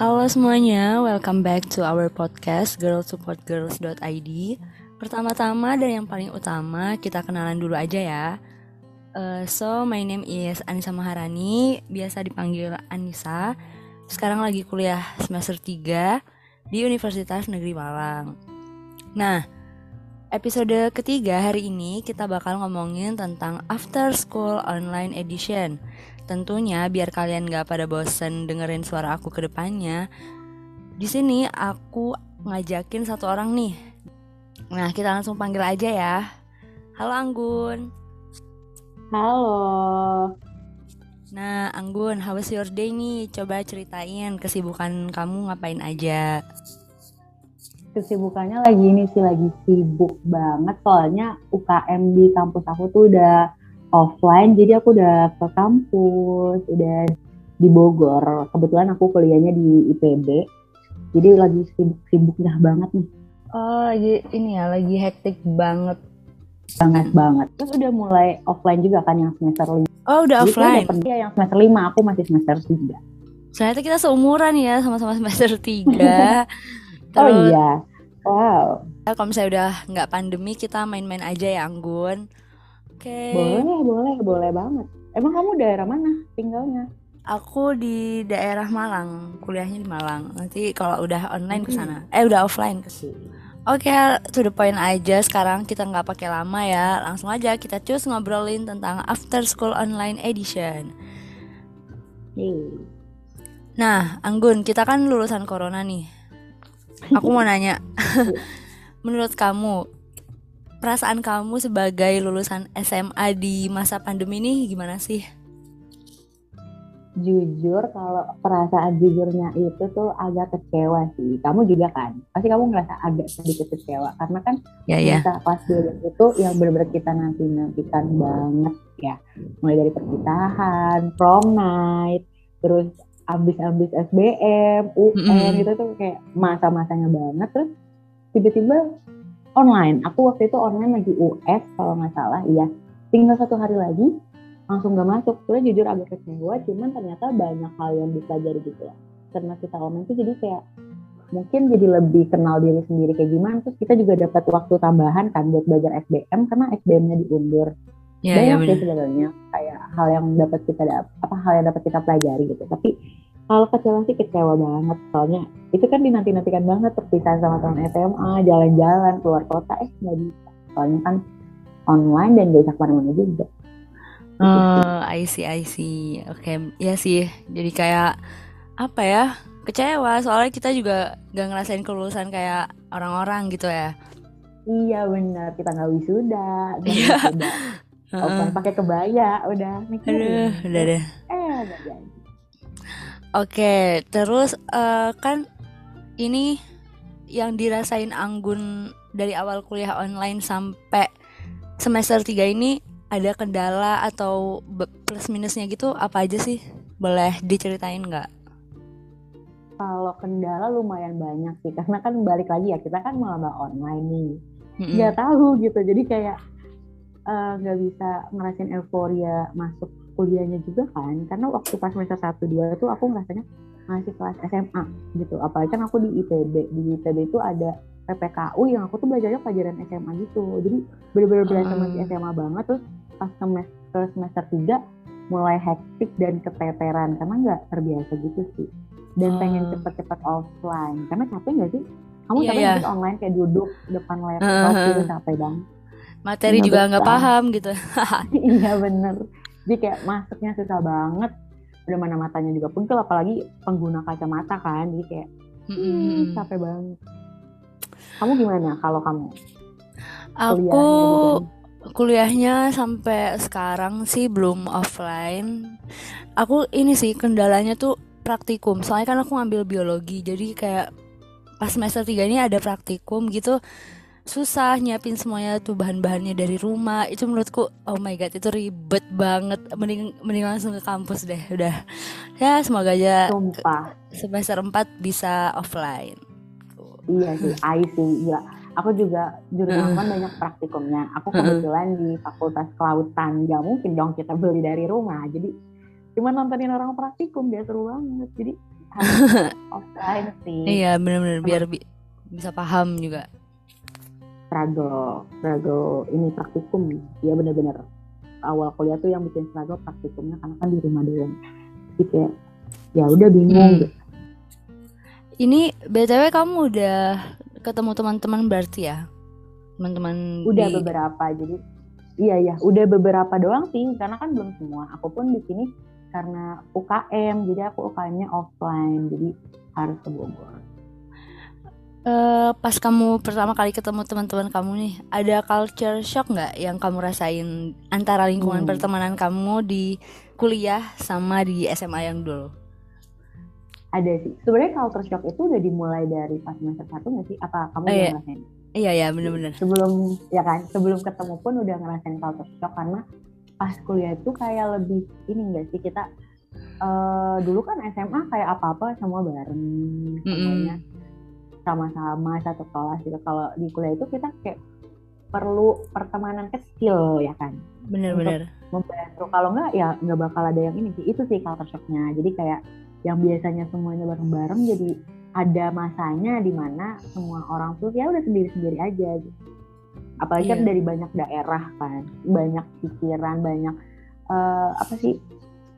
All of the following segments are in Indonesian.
Halo semuanya, welcome back to our podcast girlsupportgirls.id. Pertama-tama dan yang paling utama kita kenalan dulu aja ya. Uh, so my name is Anissa Maharani, biasa dipanggil Anissa. Sekarang lagi kuliah semester 3 di Universitas Negeri Malang. Nah, episode ketiga hari ini kita bakal ngomongin tentang After School Online Edition. Tentunya biar kalian gak pada bosen dengerin suara aku ke depannya, di sini aku ngajakin satu orang nih. Nah, kita langsung panggil aja ya. Halo Anggun. Halo. Nah, Anggun, how was your day nih? Coba ceritain kesibukan kamu ngapain aja. Kesibukannya lagi ini sih lagi sibuk banget soalnya UKM di kampus aku tuh udah offline jadi aku udah ke kampus udah di Bogor. Kebetulan aku kuliahnya di IPB jadi lagi sibuk-sibuknya banget nih. Oh ini ya lagi hektik banget. Banget banget. Terus udah mulai offline juga kan yang semester lima. Oh udah jadi offline? iya yang semester lima aku masih semester tiga. Ternyata kita seumuran ya sama-sama semester tiga. Oh iya. Wow. kalau misalnya udah nggak pandemi kita main-main aja ya Anggun okay. boleh boleh boleh banget emang kamu daerah mana tinggalnya aku di daerah Malang kuliahnya di Malang nanti kalau udah online ke sana hmm. eh udah offline ke sini Oke, okay, to the point aja. Sekarang kita nggak pakai lama ya. Langsung aja kita cus ngobrolin tentang After School Online Edition. Hmm. Nah, Anggun, kita kan lulusan corona nih. Aku mau nanya, menurut kamu perasaan kamu sebagai lulusan SMA di masa pandemi ini gimana sih? Jujur kalau perasaan jujurnya itu tuh agak kecewa sih. Kamu juga kan? Pasti kamu ngerasa agak sedikit kecewa karena kan ya, ya. pas dulu itu yang benar-benar kita nanti-nantikan banget ya. Mulai dari perpisahan, prom night, terus abis-abis SBM, UN mm -hmm. itu tuh kayak masa-masanya banget terus tiba-tiba online. Aku waktu itu online lagi US kalau nggak salah, iya. Tinggal satu hari lagi, langsung gak masuk. Sebenarnya jujur agak kecewa, cuman ternyata banyak hal yang dipelajari gitu ya. Karena kita online tuh jadi kayak mungkin jadi lebih kenal diri sendiri kayak gimana. Terus kita juga dapat waktu tambahan kan buat belajar SBM karena SBM-nya diundur. Ya, banyak ya, sih sebenarnya kayak hal yang dapat kita apa hal yang dapat kita pelajari gitu. Tapi kalau kecewa sih kecewa banget soalnya itu kan dinanti-nantikan banget perpisahan sama teman SMA jalan-jalan keluar kota eh nggak bisa soalnya kan online dan gak bisa ke mana-mana juga Oh, I see, I see. Oke, okay. ya sih. Jadi kayak apa ya? Kecewa soalnya kita juga gak ngerasain kelulusan kayak orang-orang gitu ya. Iya benar, kita nggak wisuda, Iya. Uh. pakai kebaya, udah mikirin. Aduh, udah deh. Eh, udah jadi. Oke, terus uh, kan ini yang dirasain Anggun dari awal kuliah online sampai semester 3 ini ada kendala atau plus minusnya gitu apa aja sih? Boleh diceritain nggak? Kalau kendala lumayan banyak sih karena kan balik lagi ya kita kan malah online nih nggak mm -hmm. tahu gitu jadi kayak eh, nggak uh, bisa ngerasain euforia masuk kuliahnya juga kan karena waktu pas semester satu dua itu aku ngerasanya masih kelas SMA gitu. Apalagi kan aku di IPB di IPB itu ada PPKU yang aku tuh belajarnya pelajaran SMA gitu. Jadi bener-bener belajar masih hmm. SMA banget. Terus pas semester semester tiga mulai hektik dan keteteran karena nggak terbiasa gitu sih. Dan pengen hmm. cepet-cepet offline. Karena capek nggak sih? Kamu yeah, capek yeah. online kayak duduk depan laptop uh, gitu capek banget. Materi juga nggak paham gitu. Iya bener jadi kayak masuknya susah banget. Udah mana matanya juga pun apalagi pengguna kacamata kan. Jadi kayak hmm, capek banget. Kamu gimana kalau kamu aku kuliahnya sampai sekarang sih belum offline. Aku ini sih kendalanya tuh praktikum. Soalnya kan aku ngambil biologi. Jadi kayak pas semester 3 ini ada praktikum gitu susah nyiapin semuanya tuh bahan-bahannya dari rumah. Itu menurutku oh my god itu ribet banget. Mending mending langsung ke kampus deh udah. Ya semoga aja Sumpah. semester 4 bisa offline. Iya sih I sih ya aku juga jurusan uh. banyak praktikumnya. Aku kebetulan uh. di fakultas kelautan. Nggak mungkin dong kita beli dari rumah. Jadi cuma nontonin orang praktikum dia seru banget. Jadi offline sih. Iya benar-benar biar bi bisa paham juga struggle struggle ini praktikum. Ya benar-benar awal kuliah tuh yang bikin struggle praktikumnya karena kan di rumah doang. Jadi kayak ya udah bingung hmm. gitu. ini btw kamu udah ketemu teman-teman berarti ya? Teman-teman udah di... beberapa jadi iya ya udah beberapa doang sih karena kan belum semua. Aku pun di sini karena UKM jadi aku UKM-nya offline jadi harus ke Bogor uh, pas kamu pertama kali ketemu teman-teman kamu nih ada culture shock nggak yang kamu rasain antara lingkungan hmm. pertemanan kamu di kuliah sama di SMA yang dulu? Ada sih. Sebenarnya culture shock itu udah dimulai dari pas semester satu nggak sih? Apa kamu oh, udah iya. ngerasain? Iya iya benar-benar sebelum ya kan? Sebelum ketemu pun udah ngerasain culture shock karena pas kuliah itu kayak lebih ini enggak sih? Kita uh, dulu kan SMA kayak apa-apa semua bareng semuanya sama-sama satu kelas gitu. Kalau di kuliah itu kita kayak perlu pertemanan kecil ya kan? Bener-bener membantu. Kalau enggak ya nggak bakal ada yang ini sih. Itu sih culture shocknya. Jadi kayak yang biasanya semuanya bareng-bareng jadi ada masanya di mana semua orang tuh ya udah sendiri-sendiri aja gitu. Apalagi yeah. kan iya. dari banyak daerah kan. Banyak pikiran banyak uh, apa sih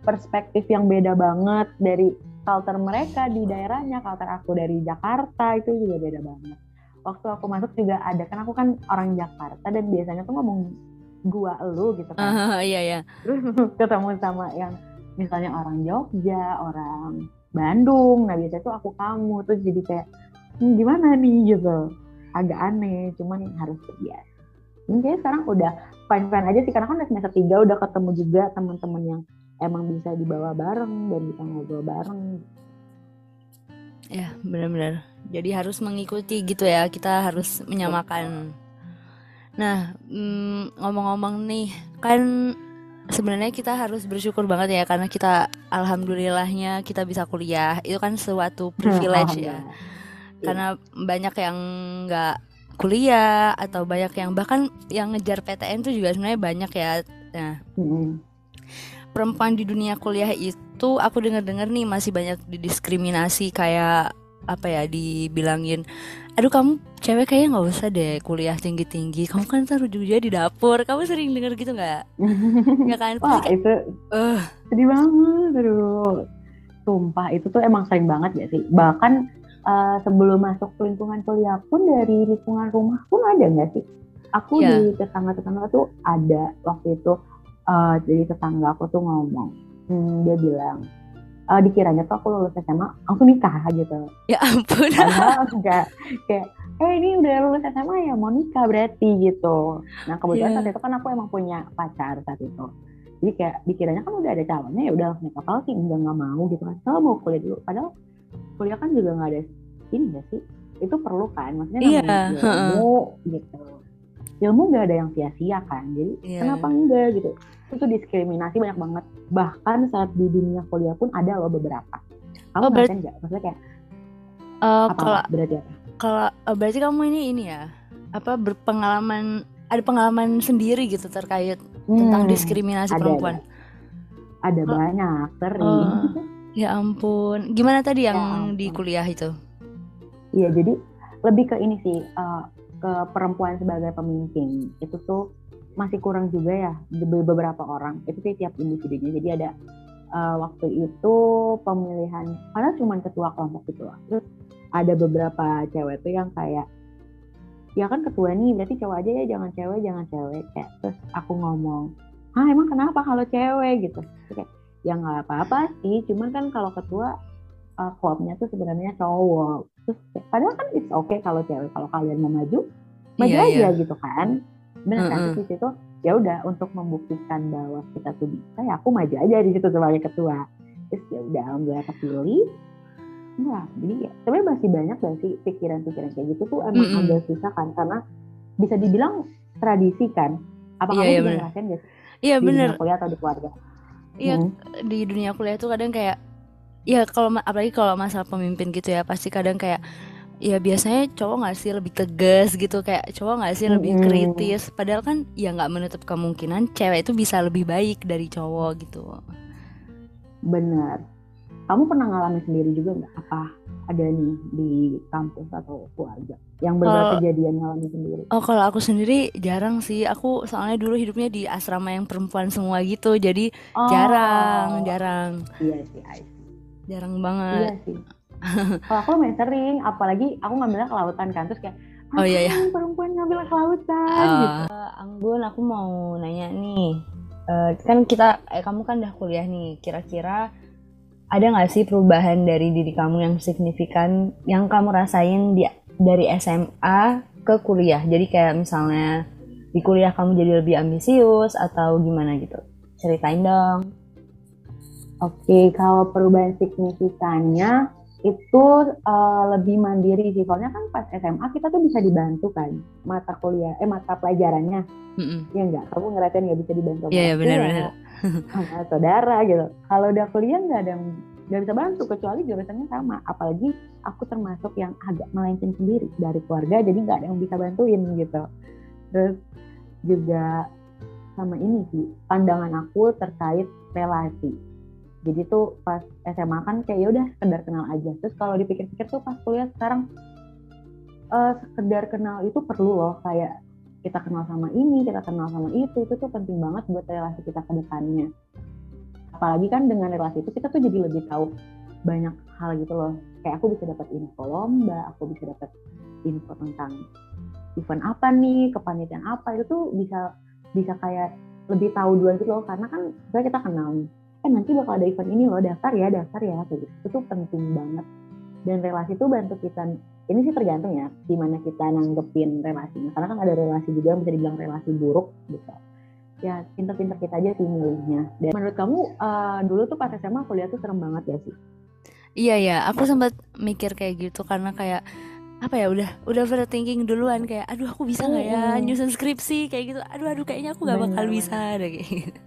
perspektif yang beda banget dari culture mereka di daerahnya culture aku dari Jakarta itu juga beda banget. Waktu aku masuk juga ada kan aku kan orang Jakarta dan biasanya tuh ngomong gua elu gitu kan. Uh, iya iya. Ketemu sama yang misalnya orang Jogja orang Bandung nah biasanya tuh aku kamu tuh jadi kayak hm, gimana nih? Gitu. Agak aneh cuman harus terbiasa Mungkin sekarang udah fine-fine aja sih karena kan udah semester tiga udah ketemu juga teman-teman yang emang bisa dibawa bareng dan bisa ngobrol bareng. Ya benar-benar. Jadi harus mengikuti gitu ya kita harus menyamakan. Nah mm, ngomong-ngomong nih kan sebenarnya kita harus bersyukur banget ya karena kita alhamdulillahnya kita bisa kuliah itu kan suatu privilege ya. Karena banyak yang nggak kuliah atau banyak yang bahkan yang ngejar PTN tuh juga sebenarnya banyak ya. Nah, hmm. Perempuan di dunia kuliah itu aku dengar-dengar nih masih banyak didiskriminasi kayak apa ya dibilangin aduh kamu cewek kayaknya nggak usah deh kuliah tinggi tinggi kamu kan taruh juga di dapur kamu sering dengar gitu nggak nggak kan wah itu uh. sedih banget aduh sumpah itu tuh emang sering banget ya sih bahkan uh, sebelum masuk ke lingkungan kuliah pun dari lingkungan rumah pun ada nggak sih? Aku yeah. di tetangga-tetangga tuh ada waktu itu uh, jadi tetangga aku tuh ngomong, hmm, dia bilang uh, dikiranya tuh aku lulus SMA aku nikah gitu. Ya ampun. Enggak kayak eh ini udah lulus SMA ya mau nikah berarti gitu. Nah kebetulan yeah. saat itu kan aku emang punya pacar saat itu. Jadi kayak dikiranya kan udah ada calonnya ya udah nikah kalau sih enggak nggak mau gitu kan. Kalau mau kuliah dulu padahal kuliah kan juga nggak ada ini gak sih itu perlu kan maksudnya iya, ilmu gitu ilmu nggak ada yang sia-sia kan? Jadi yeah. kenapa enggak gitu? Itu diskriminasi banyak banget. Bahkan saat di dunia kuliah pun ada loh beberapa. Kamu oh, ngerasain nggak? Maksudnya kayak uh, apa kalau berarti apa? kalau uh, berarti kamu ini ini ya apa berpengalaman ada pengalaman sendiri gitu terkait hmm, tentang diskriminasi ada, perempuan? Ada, ada oh. banyak sering. Oh. Ya ampun, gimana tadi yang ya di kuliah itu? Iya, jadi lebih ke ini sih, uh, ke perempuan sebagai pemimpin. Itu tuh masih kurang juga ya beberapa orang. Itu sih tiap individunya. Jadi ada uh, waktu itu pemilihan, karena cuma ketua kelompok itu loh. Terus ada beberapa cewek tuh yang kayak, ya kan ketua nih, berarti cowok aja ya, jangan cewek, jangan cewek. Kayak, terus aku ngomong, ah emang kenapa kalau cewek gitu? Terus kayak, ya nggak apa-apa sih cuman kan kalau ketua uh, klubnya tuh sebenarnya cowok terus padahal kan it's okay kalau cewek kalau kalian mau maju maju yeah, aja yeah. gitu kan benar kan mm -hmm. di situ ya udah untuk membuktikan bahwa kita tuh bisa ya aku maju aja di situ sebagai ketua terus ya udah alhamdulillah kepilih Enggak, jadi ya sebenarnya masih banyak gak sih pikiran-pikiran kayak gitu tuh emang mm -hmm. agak susah kan karena bisa dibilang tradisi kan apa yeah, kamu yeah, juga ngerasain gak sih? Iya benar. Di kuliah atau di keluarga? Iya hmm. di dunia kuliah tuh kadang kayak ya kalau apalagi kalau masalah pemimpin gitu ya pasti kadang kayak ya biasanya cowok nggak sih lebih tegas gitu kayak cowok nggak sih lebih kritis padahal kan ya nggak menutup kemungkinan cewek itu bisa lebih baik dari cowok gitu benar kamu pernah ngalamin sendiri juga nggak apa ada nih di kampus atau keluarga yang benar kejadian ngalamin sendiri? Oh kalau aku sendiri jarang sih. Aku soalnya dulu hidupnya di asrama yang perempuan semua gitu, jadi oh. jarang, jarang. Iya sih, jarang banget. Iya sih. kalau aku main sering, apalagi aku ngambilnya ke lautan kan, terus kayak Oh iya ya. Perempuan ngambil ke lautan uh, gitu. Anggun, aku mau nanya nih. Uh, kan kita, eh, kamu kan udah kuliah nih. Kira-kira ada nggak sih perubahan dari diri kamu yang signifikan yang kamu rasain di dari SMA ke kuliah? Jadi kayak misalnya di kuliah kamu jadi lebih ambisius atau gimana gitu? Ceritain dong. Oke, kalau perubahan signifikannya itu uh, lebih mandiri sih. Soalnya kan pas SMA kita tuh bisa dibantu kan mata kuliah, eh mata pelajarannya. Mm -mm. Ya enggak, kamu ngerasain nggak bisa dibantu. Iya, yeah, benar-benar sama saudara gitu. Kalau udah kuliah nggak ada nggak bisa bantu kecuali jurusannya sama. Apalagi aku termasuk yang agak melenceng sendiri dari keluarga, jadi nggak ada yang bisa bantuin gitu. Terus juga sama ini sih pandangan aku terkait relasi. Jadi tuh pas SMA kan kayak ya udah sekedar kenal aja. Terus kalau dipikir-pikir tuh pas kuliah sekarang uh, sekedar kenal itu perlu loh kayak kita kenal sama ini, kita kenal sama itu, itu tuh penting banget buat relasi kita ke depannya. Apalagi kan dengan relasi itu kita tuh jadi lebih tahu banyak hal gitu loh. Kayak aku bisa dapat info lomba, aku bisa dapat info tentang event apa nih, kepanitiaan apa, itu tuh bisa bisa kayak lebih tahu duluan gitu loh. Karena kan misalnya kita kenal eh nanti bakal ada event ini loh, daftar ya, daftar ya, kayak gitu. Itu tuh penting banget. Dan relasi itu bantu kita ini sih tergantung ya gimana kita nanggepin relasinya. Karena kan ada relasi juga yang bisa dibilang relasi buruk gitu. Ya pinter-pinter kita aja sih milihnya. Dan menurut kamu uh, dulu tuh pas SMA kuliah tuh serem banget ya sih? Iya ya aku sempat mikir kayak gitu karena kayak apa ya udah udah overthinking duluan. Kayak aduh aku bisa nggak ya nyusun skripsi? Kayak gitu. Aduh aduh kayaknya aku gak bakal bisa deh kayak gitu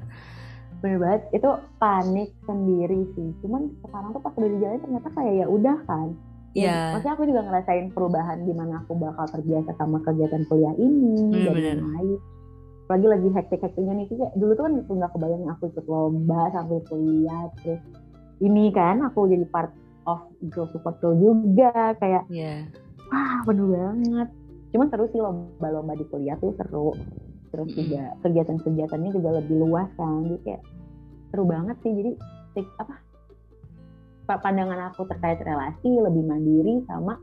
bener banget itu panik sendiri sih cuman sekarang tuh pas udah di jalan ternyata kayak ya udah kan yeah. maksudnya aku juga ngerasain perubahan di mana aku bakal terbiasa sama kegiatan kuliah ini mm, dan lain. Lagi lagi hektik-hektiknya nih kayak dulu tuh kan nggak kebayang aku ikut lomba sambil kuliah terus ini kan aku jadi part of girl support girl juga kayak yeah. wah penuh banget. Cuman seru sih lomba-lomba di kuliah tuh seru. Terus juga kegiatan-kegiatannya juga lebih luas kan. Jadi kayak seru banget sih. Jadi apa pandangan aku terkait relasi lebih mandiri sama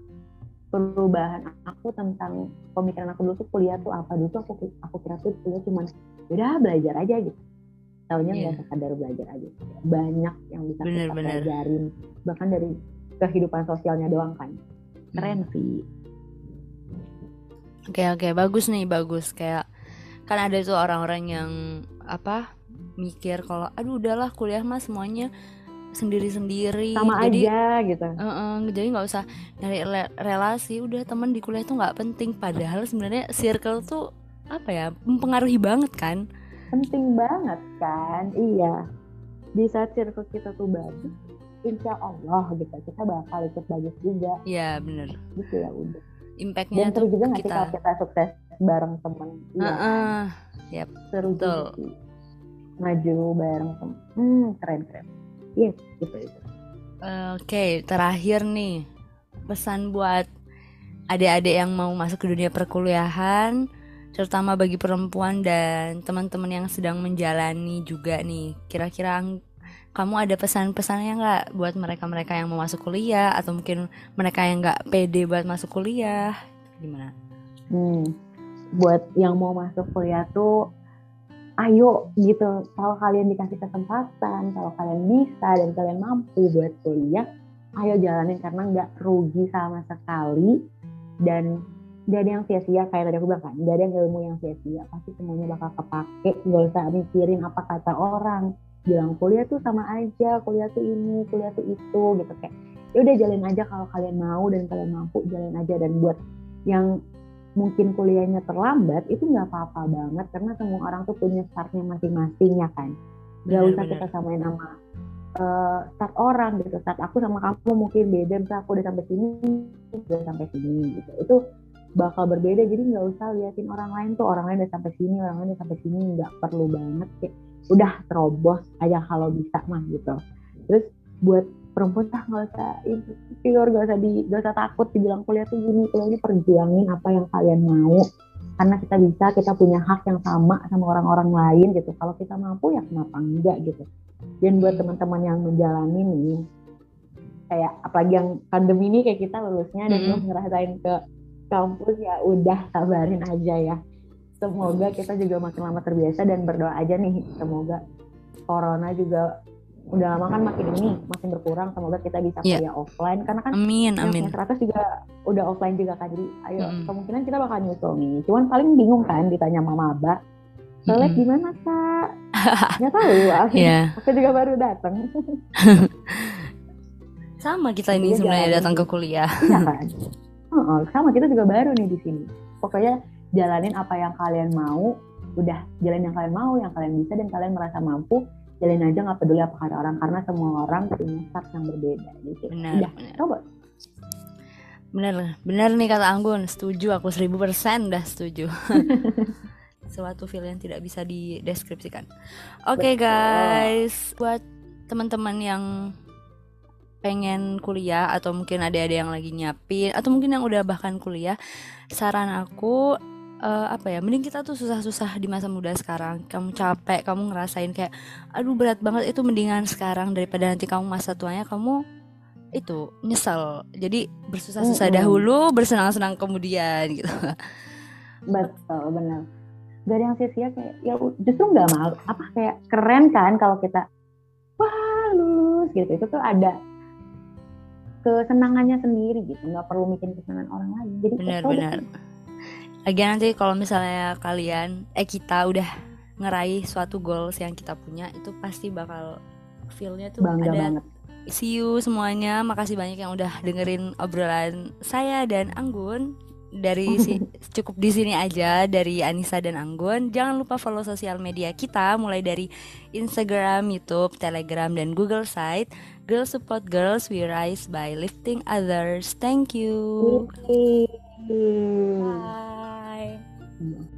perubahan aku tentang pemikiran aku dulu tuh kuliah tuh apa dulu tuh aku aku kira tuh kuliah cuma udah belajar aja gitu tahunya nggak yeah. sekadar belajar aja banyak yang bisa bener, kita bener. pelajarin bahkan dari kehidupan sosialnya doang kan keren hmm. sih oke okay, oke okay. bagus nih bagus kayak kan ada tuh orang-orang yang apa mikir kalau aduh udahlah kuliah mah semuanya sendiri-sendiri. Sama jadi, aja gitu. Uh -uh, jadi nggak usah nyari relasi udah teman di kuliah tuh nggak penting. Padahal sebenarnya circle tuh apa ya mempengaruhi banget kan? Penting banget kan? Iya. Di saat circle kita tuh bagus insya Allah gitu kita bakal ikut bagus juga. Iya bener. Gitu ya udah. Impactnya dan seru juga nggak kita... kalau kita sukses bareng teman iya uh -uh. yep, seru betul. maju bareng teman hmm keren keren Iya, gitu itu. Oke, okay, terakhir nih pesan buat adik-adik yang mau masuk ke dunia perkuliahan, terutama bagi perempuan dan teman-teman yang sedang menjalani juga nih. Kira-kira kamu ada pesan-pesannya nggak buat mereka-mereka yang mau masuk kuliah atau mungkin mereka yang nggak pede buat masuk kuliah? Gimana? Hmm, buat yang mau masuk kuliah tuh ayo gitu. Kalau kalian dikasih kesempatan kalau kalian bisa dan kalian mampu buat kuliah ayo jalanin karena nggak rugi sama sekali. Dan gak ada yang sia-sia kayak tadi aku bilang kan gak ada yang ilmu yang sia-sia. Pasti semuanya bakal kepake gak usah mikirin apa kata orang. Bilang kuliah tuh sama aja kuliah tuh ini kuliah tuh itu gitu. Kayak ya udah jalin aja kalau kalian mau dan kalian mampu jalin aja. Dan buat yang mungkin kuliahnya terlambat itu nggak apa-apa banget karena semua orang tuh punya startnya masing-masing ya kan? Nggak usah kita samain sama uh, start orang gitu. Start aku sama kamu mungkin beda misalnya aku udah sampai sini udah sampai sini gitu. Itu bakal berbeda jadi nggak usah liatin orang lain tuh orang lain udah sampai sini orang lain udah sampai sini nggak perlu banget kayak udah terobos aja kalau bisa mah gitu. Terus buat perempuan tak nggak usah insecure gak usah di gak usah takut dibilang kuliah tuh gini kuliah ini perjuangin apa yang kalian mau karena kita bisa kita punya hak yang sama sama orang-orang lain gitu. Kalau kita mampu ya kenapa enggak gitu. Dan buat teman-teman yang menjalani nih kayak apalagi yang pandemi ini kayak kita lulusnya dan belum ngerasain ke kampus ya udah sabarin aja ya. Semoga kita juga makin lama terbiasa dan berdoa aja nih semoga corona juga udah lama kan makin ini makin berkurang semoga kita bisa yeah. kuliah offline. Karena kan amin amin. 100 juga udah offline juga kan jadi ayo mm. kemungkinan kita bakal nyusul nih. Cuman paling bingung kan ditanya mama abah soalnya mm. gimana kak? Nggak tahu aku, yeah. aku juga baru datang sama kita ini sebenarnya datang ke kuliah. Iya kan? Oh, sama kita juga baru nih di sini. Pokoknya jalanin apa yang kalian mau udah jalan yang kalian mau yang kalian bisa dan kalian merasa mampu jalan aja nggak peduli apa kata orang karena semua orang punya start yang berbeda gitu. Benar, udah benar. coba. Benar benar nih kata Anggun setuju aku seribu persen udah setuju. Suatu feel yang tidak bisa dideskripsikan. Oke okay, guys buat teman-teman yang pengen kuliah atau mungkin ada ada yang lagi nyiapin atau mungkin yang udah bahkan kuliah saran aku uh, apa ya mending kita tuh susah-susah di masa muda sekarang. Kamu capek kamu ngerasain kayak aduh berat banget itu mendingan sekarang daripada nanti kamu masa tuanya kamu itu nyesel. Jadi bersusah-susah mm -hmm. dahulu bersenang-senang kemudian gitu. Betul benar. Dari yang sia-sia kayak ya justru nggak malu apa kayak keren kan kalau kita wah lulus gitu. Itu tuh ada kesenangannya sendiri gitu nggak perlu mikirin kesenangan orang lain. Jadi benar-benar lagi nanti kalau misalnya kalian eh kita udah ngeraih suatu goals yang kita punya itu pasti bakal feelnya tuh Bangga ada banget. see you semuanya makasih banyak yang udah dengerin obrolan saya dan Anggun dari si, cukup di sini aja dari Anissa dan Anggun. Jangan lupa follow sosial media kita mulai dari Instagram, YouTube, Telegram dan Google site. Girls support girls, we rise by lifting others. Thank you. Bye. Bye. Mm-hmm.